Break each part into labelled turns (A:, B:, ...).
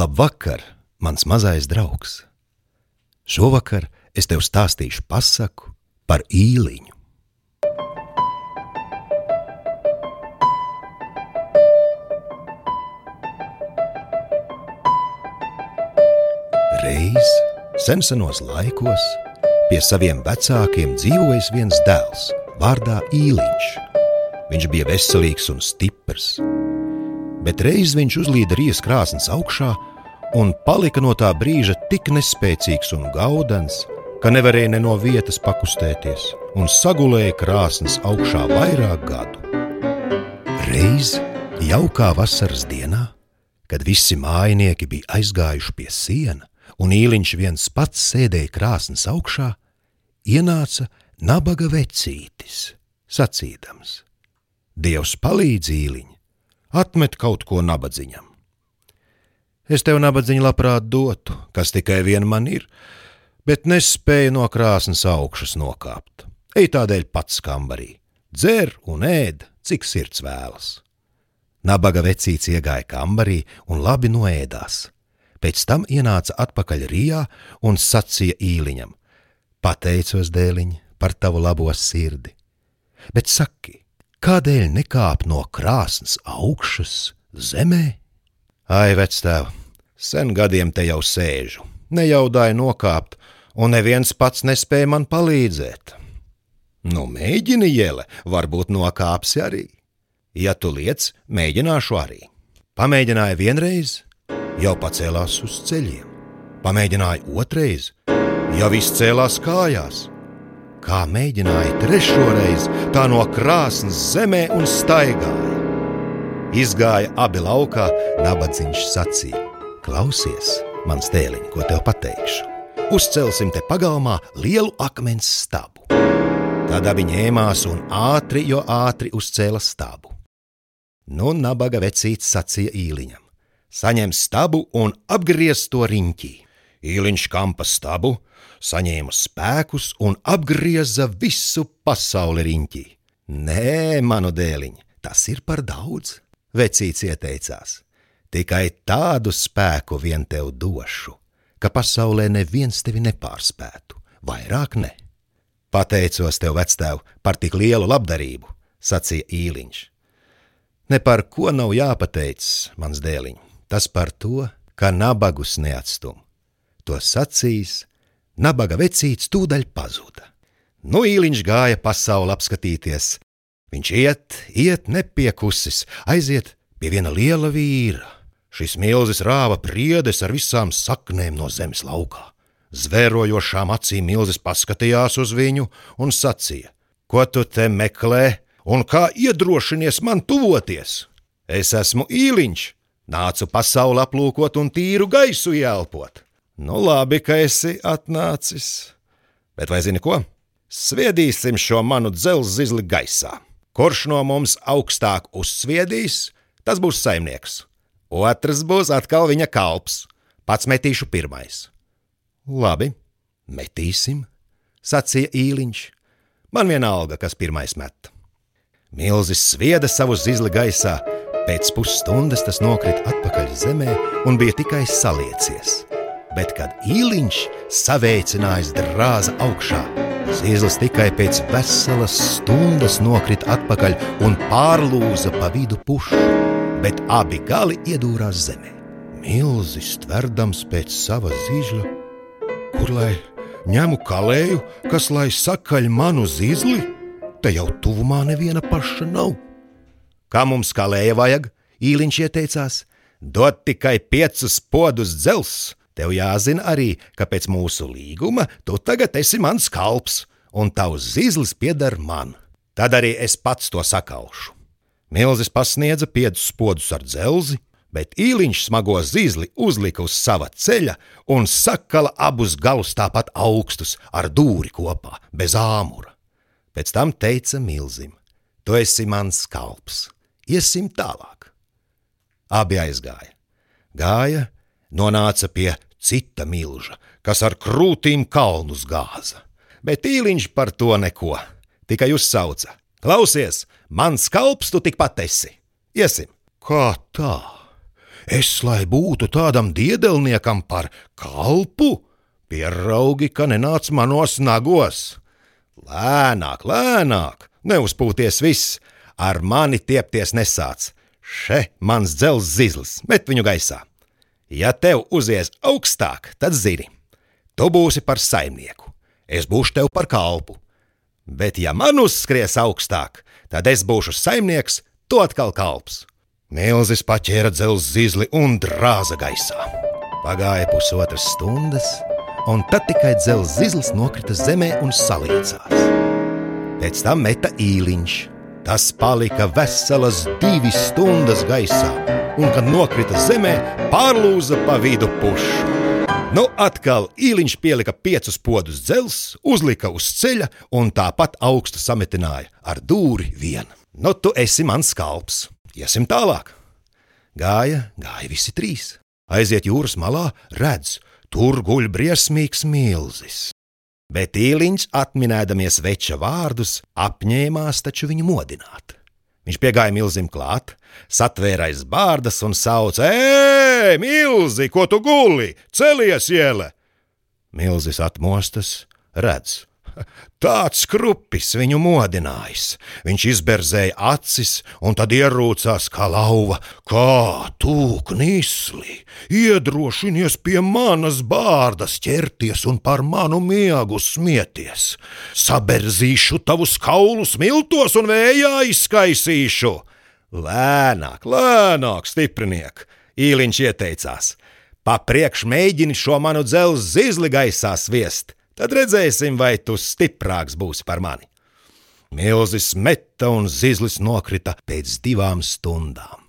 A: Labvakar, mans mazais draugs! Šovakar es tev stāstīšu pasaku par īliņu. Reiz sensenos laikos pie saviem vecākiem dzīvojis viens dēls vārdā Īliņš. Viņš bija veselīgs un stiprs, bet reiz viņš uzlīda rīas krāsnes augšā un palika no tā brīža tik nespēcīgs un gaudens, ka nevarēja ne no vietas pakustēties un sagulēja krāsnes augšā vairāk gadu. Reiz, jaukā vasaras dienā, kad visi mājinieki bija aizgājuši pie siena un īliņš viens pats sēdēja krāsnes augšā, ienāca nabaga vecītis, sacīdams: Dievs palīdz īliņ, atmet kaut ko nabadzīņam. Es tev nabadzīņu labprāt dotu, kas tikai vien man ir, bet nespēju no krāsnes augšas nokāpt. Ej tādēļ pats kambarī, dzer un ēd, cik sirds vēlas. Nabaga vecīts iegāja kambarī un labi noēdās. Pēc tam ienāca atpakaļ Rijā un sacīja īliņam: Pateicos dēliņ par tavu labo sirdi, bet saki, Kādēļ nekāp no krāsnes augšas zemē? Ai, vectēv, sen gadiem te jau sēžu, nejaudāju nokāpt, un neviens pats nespēja man palīdzēt. Nu, mēģini, Jēle, varbūt nokāpsi arī. Ja tu liec, mēģināšu arī. Pamēģināja vienreiz, jau pacēlās uz ceļiem. Pamēģināja otrreiz, jau izcēlās kājās kā mēģināja trešo reizi, tā no krāsnes zemē un staigāja. Izgāja abi laukā, nabadzīgs sacīja: Klausies, mans dēliņ, ko tev pateikšu. Uzcelsim te pagalmā lielu akmens stabu. Tad abi ņēmās un ātri, jo ātri uzcēla stabu. Nu, nabaga vecīts sacīja īliņam: Saņem stabu un apgriez to riņķī. Īliņš kampa stabu, saņēma spēkus un apgrieza visu pasauli riņķī. Nē, manu dēliņ, tas ir par daudz, vecīts ieteicās. Tikai tādu spēku vien tev došu, ka pasaulē neviens tevi nepārspētu, vairāk ne. Pateicos tev, vectēv, par tik lielu labdarību, sacīja īliņš. Ne par ko nav jāpateic, mans dēliņ, tas par to, ka nabagus neatstum. To sacīs nabaga vecīts tūdaļ pazuda. Nu īliņš gāja pasauli apskatīties. Viņš iet, iet nepiekusis, aiziet pie viena liela vīra. Šis milzis rāva priedes ar visām saknēm no zemes laukā. Zvērojošām acīm milzis paskatījās uz viņu un sacīja: Ko tu te meklē un kā iedrošinies man tuvoties? Es esmu īliņš, nācu pasauli aplūkot un tīru gaisu ielpot. Nu, labi, ka esi atnācis. Bet vai zini ko? Sviedīsim šo manu dzelzceļa gaisā. Kurš no mums augstāk uzsviedīs, tas būs saimnieks. Otrs būs atkal viņa kalps. Pats metīšu pirmais. Labi, metīsim, sacīja īliņš. Man vienalga, kas pirmais met. Milzis svieda savu zizli gaisā, pēc pusstundas tas nokrita atpakaļ zemē un bija tikai saliecies bet kad īliņš saveicinājis drāza augšā, zīles tikai pēc veselas stundas nokrita atpakaļ un pārlūza pa vidu pušu, bet abi gali iedūrās zemē. Milzis tverdams pēc sava zīžļa, kur lai ņemu kalēju, kas lai sakaļ manu zīzli, te jau tuvumā neviena paša nav. Kā mums kalēja vajag, īliņš ieteicās, dot tikai piecus podus dzelzs, Tev jāzina arī, ka pēc mūsu līguma tu tagad esi mans kalps, un tavs zīzlis pieder man. Tad arī es pats to sakaušu. Milzis pasniedza piecus podus ar dzelzi, bet īliņš smago zīzli uzlika uz sava ceļa un sakala abus galus tāpat augstus ar dūri kopā, bez āmura. Pēc tam teica Milzim: Tu esi mans kalps, iesim tālāk. Abi aizgāja. Gāja, nonāca pie cita milža, kas ar krūtīm kalnus gāza. Bet īliņš par to neko, tikai uzsauca: Klausies, mans kalps tu tikpat esi! Iesim! Kā tā? Es, lai būtu tādam diedelniekam par kalpu, pieraugi, ka nenāc manos nagos. Lēnāk, lēnāk, neuzpūties viss, ar mani tiepties nesāc. Še mans dzelzs zizlis, met viņu gaisā. Ja tev uzies augstāk, tad zini, tu būsi par saimnieku, es būšu tev par kalpu. Bet, ja man uzskries augstāk, tad es būšu saimnieks, tu atkal kalps. Milzis paķēra dzelzs zizli un drāza gaisā. Pagāja pusotras stundas, un tad tikai dzelzs zizlis nokrita zemē un saliecās. Pēc tam meta īliņš. Tas palika veselas divas stundas gaisā, un, kad nokrita zemē, pārlūza pa vidu pušu. Nu, atkal īliņš pielika piecus podus dzelzs, uzlika uz ceļa un tāpat augstu sametināja ar dūri vien. Nu, tu esi mans kalps, iesim tālāk. Gāja, gāja visi trīs. Aiziet jūras malā, redz, tur guļ briesmīgs milzis. Bet īliņš, atminēdamies veča vārdus, apņēmās taču viņu modināt. Viņš piegāja milzim klāt, satvēra aiz bārdas un sauca: Ej, milzi, ko tu guli? Celies, iele! Milzis atmostas, redz, Tāds krupis viņu modinājis. Viņš izberzēja acis un tad ierūcās kā lauva. Kā tu, knisli, iedrošinies pie manas bārdas ķerties un par manu miegu smieties. Saberzīšu tavus kaulus miltos un vējā izskaisīšu. Lēnāk, lēnāk, stipriniek, īliņš ieteicās. Papriekš mēģini šo manu dzelzi zizli gaisā sviest Tad redzēsim, vai tu stiprāks būsi par mani. Milzis meta un zizlis nokrita pēc divām stundām.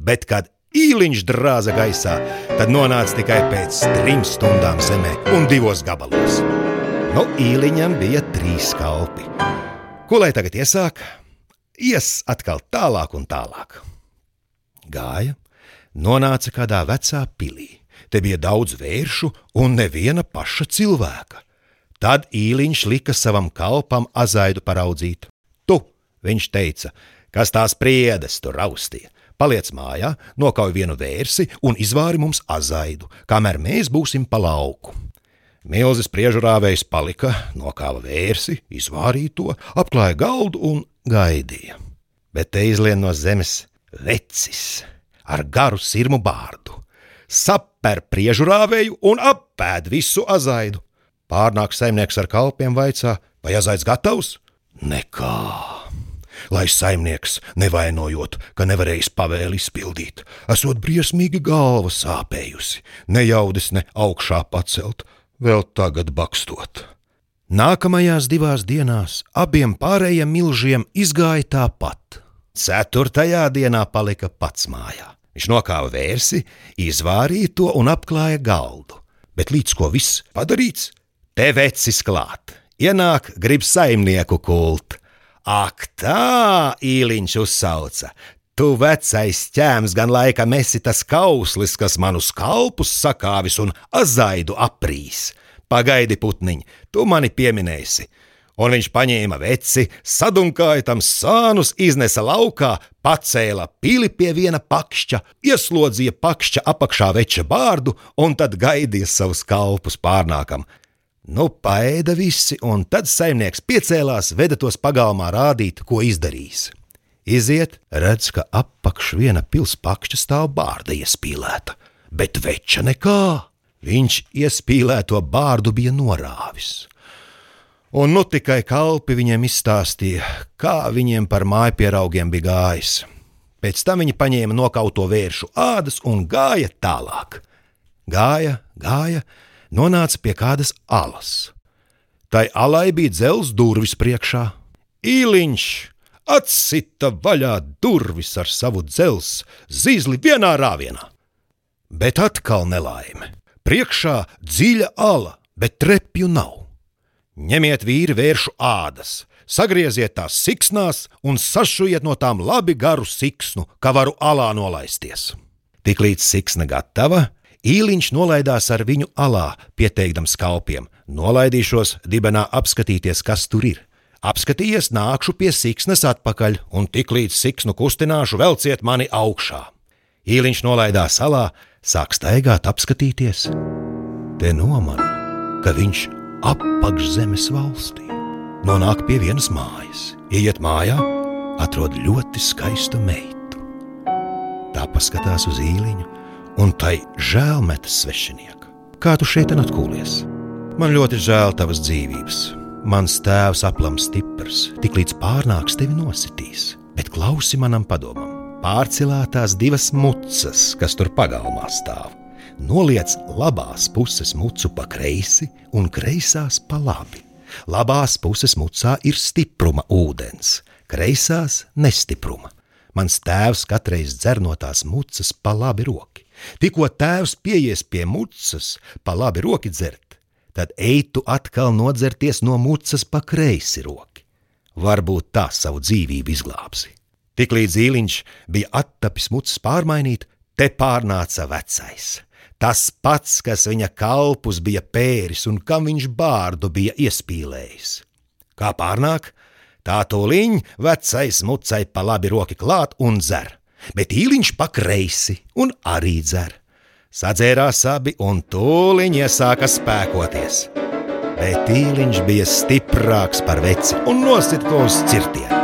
A: Bet, kad īliņš drāza gaisā, tad nonāca tikai pēc trim stundām zemē un divos gabalos. Nu, īliņam bija trīs kalpi. Ko lai tagad iesāk? Ies atkal tālāk un tālāk. Gāja, nonāca kādā vecā pilī. Te bija daudz vēršu un neviena paša cilvēka. Tad īliņš lika savam kalpam azaidu paraudzīt. Tu, viņš teica, kas tās priedes tur raustīja. Paliec mājā, nokauj vienu vērsi un izvāri mums azaidu, kamēr mēs būsim pa lauku. Milzis priežurāvējs palika, nokāva vērsi, izvārīja to, apklāja galdu un gaidīja. Bet te izlien no zemes vecis ar garu sirmu bārdu, saper priežurāvēju un appēd visu azaidu. Pārnāk saimnieks ar kalpiem vaicā, vai azaids gatavs? Nekā. Lai saimnieks, nevainojot, ka nevarējis pavēli izpildīt, esot briesmīgi galva sāpējusi, ne jaudis ne augšā pacelt, vēl tagad bakstot. Nākamajās divās dienās abiem pārējiem milžiem izgāja tāpat. Ceturtajā dienā palika pats mājā. Viņš nokāva vērsi, izvārīja to un apklāja galdu, bet līdz ko viss padarīts, Te vecis klāt, ienāk, grib saimnieku kult. Ak, tā īliņš uzsauca. Tu vecais ķēms gan laikam esi tas kauslis, kas manus kalpus sakāvis un azaidu aprīs. Pagaidi, putniņ, tu mani pieminēsi. Un viņš paņēma veci, sadunkāja tam sānus, iznesa laukā, pacēla pili pie viena pakšķa, ieslodzīja pakšķa apakšā veča bārdu un tad gaidīja savus kalpus pārnākam. Nu, paēda visi, un tad saimnieks piecēlās, veda tos pagalmā rādīt, ko izdarījis. Iziet, redz, ka apakš viena pilspakšķa stāv bārda iespīlēta, bet veča nekā. Viņš iespīlēto bārdu bija norāvis. Un nu tikai kalpi viņiem izstāstīja, kā viņiem par mājpieraugiem bija gājis. Pēc tam viņi paņēma nokauto vēršu ādas un gāja tālāk. Gāja, gāja, nonāca pie kādas alas. Tai alai bija dzelzs durvis priekšā. Īliņš atsita vaļā durvis ar savu dzelzs zīzli vienā rāvienā. Bet atkal nelaime. Priekšā dziļa ala, bet trepju nav. Ņemiet vīri vēršu ādas, sagrieziet tās siksnās un sašujiet no tām labi garu siksnu, kā varu alā nolaisties. Tiklīdz siksna gatava, Īliņš nolaidās ar viņu alā, pieteikdams kalpiem: Nolaidīšos dibenā apskatīties, kas tur ir. Apskatījies, nākšu pie siksnas atpakaļ, un tiklīdz siksnu kustināšu, velciet mani augšā. Īliņš nolaidās salā, sāk staigāt, apskatīties. Te nomana, ka viņš apakšzemes valstī nonāk pie vienas mājas, ieiet mājā, atrod ļoti skaistu meitu. Tā paskatās uz īliņu, un tai žēl metas svešinieka. Kā tu šeit atkūlies? Man ļoti žēl tavas dzīvības. Mans tēvs aplams stiprs, tiklīdz pārnāks tevi nositīs, bet klausi manam padomam pārcilātās divas mucas, kas tur pagalmā stāv. Noliec labās puses mucu pa kreisi un kreisās pa labi. Labās puses mucā ir stipruma ūdens, kreisās nestipruma. Mans tēvs katreiz dzer no tās mucas pa labi roki. Tikko tēvs pieies pie mucas, pa labi roki dzert, tad eitu atkal nodzerties no mucas pa kreisi roki. Varbūt tā savu dzīvību izglābsi. Tiklīdz īliņš bija attapis mucis pārmainīt, te pārnāca vecais. Tas pats, kas viņa kalpus bija pēris un kam viņš bārdu bija iespīlējis. Kā pārnāk, tā tūliņ vecais mucai pa labi roki klāt un dzer, bet īliņš pa kreisi un arī dzer. Sadzērās abi un tūliņ iesāka spēkoties. Bet īliņš bija stiprāks par veci un nosit to uz cirtienu.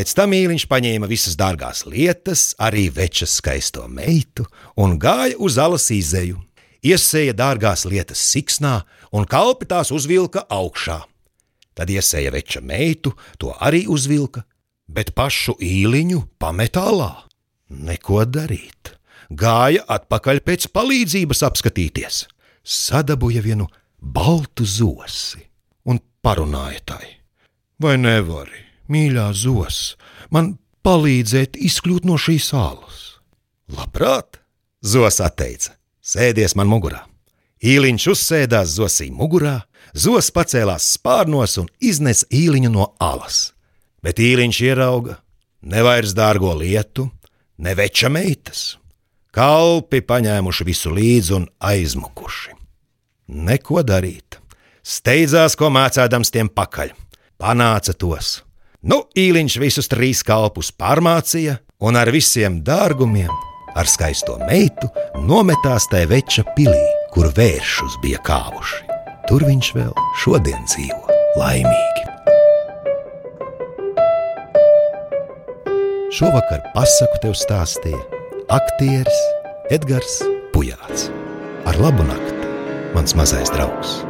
A: Pēc tam īliņš paņēma visas dārgās lietas, arī večas skaisto meitu, un gāja uz alas izēju. Iesēja dārgās lietas siksnā, un kalpi tās uzvilka augšā. Tad iesēja veča meitu, to arī uzvilka, bet pašu īliņu pamet alā. Neko darīt. Gāja atpakaļ pēc palīdzības apskatīties. Sadabūja vienu baltu zosi un parunāja tai. Vai nevari? mīļā zos, man palīdzēt izkļūt no šīs salas. Labprāt, Zos atteica, sēdies man mugurā. Īliņš uzsēdās zosī mugurā, zos pacēlās spārnos un iznesa īliņu no alas. Bet īliņš ierauga ne vairs dārgo lietu, ne veča meitas. Kalpi paņēmuši visu līdzi un aizmukuši. Neko darīt. Steidzās, ko mācādams tiem pakaļ. Panāca tos, Nu, īliņš visus trīs kalpus pārmācīja un ar visiem dārgumiem, ar skaisto meitu, nometās tajā veča pilī, kur vēršus bija kāvuši. Tur viņš vēl šodien dzīvo laimīgi. Šovakar pasaku tev stāstīja aktieris Edgars Pujāts. Ar labu nakti, mans mazais draugs!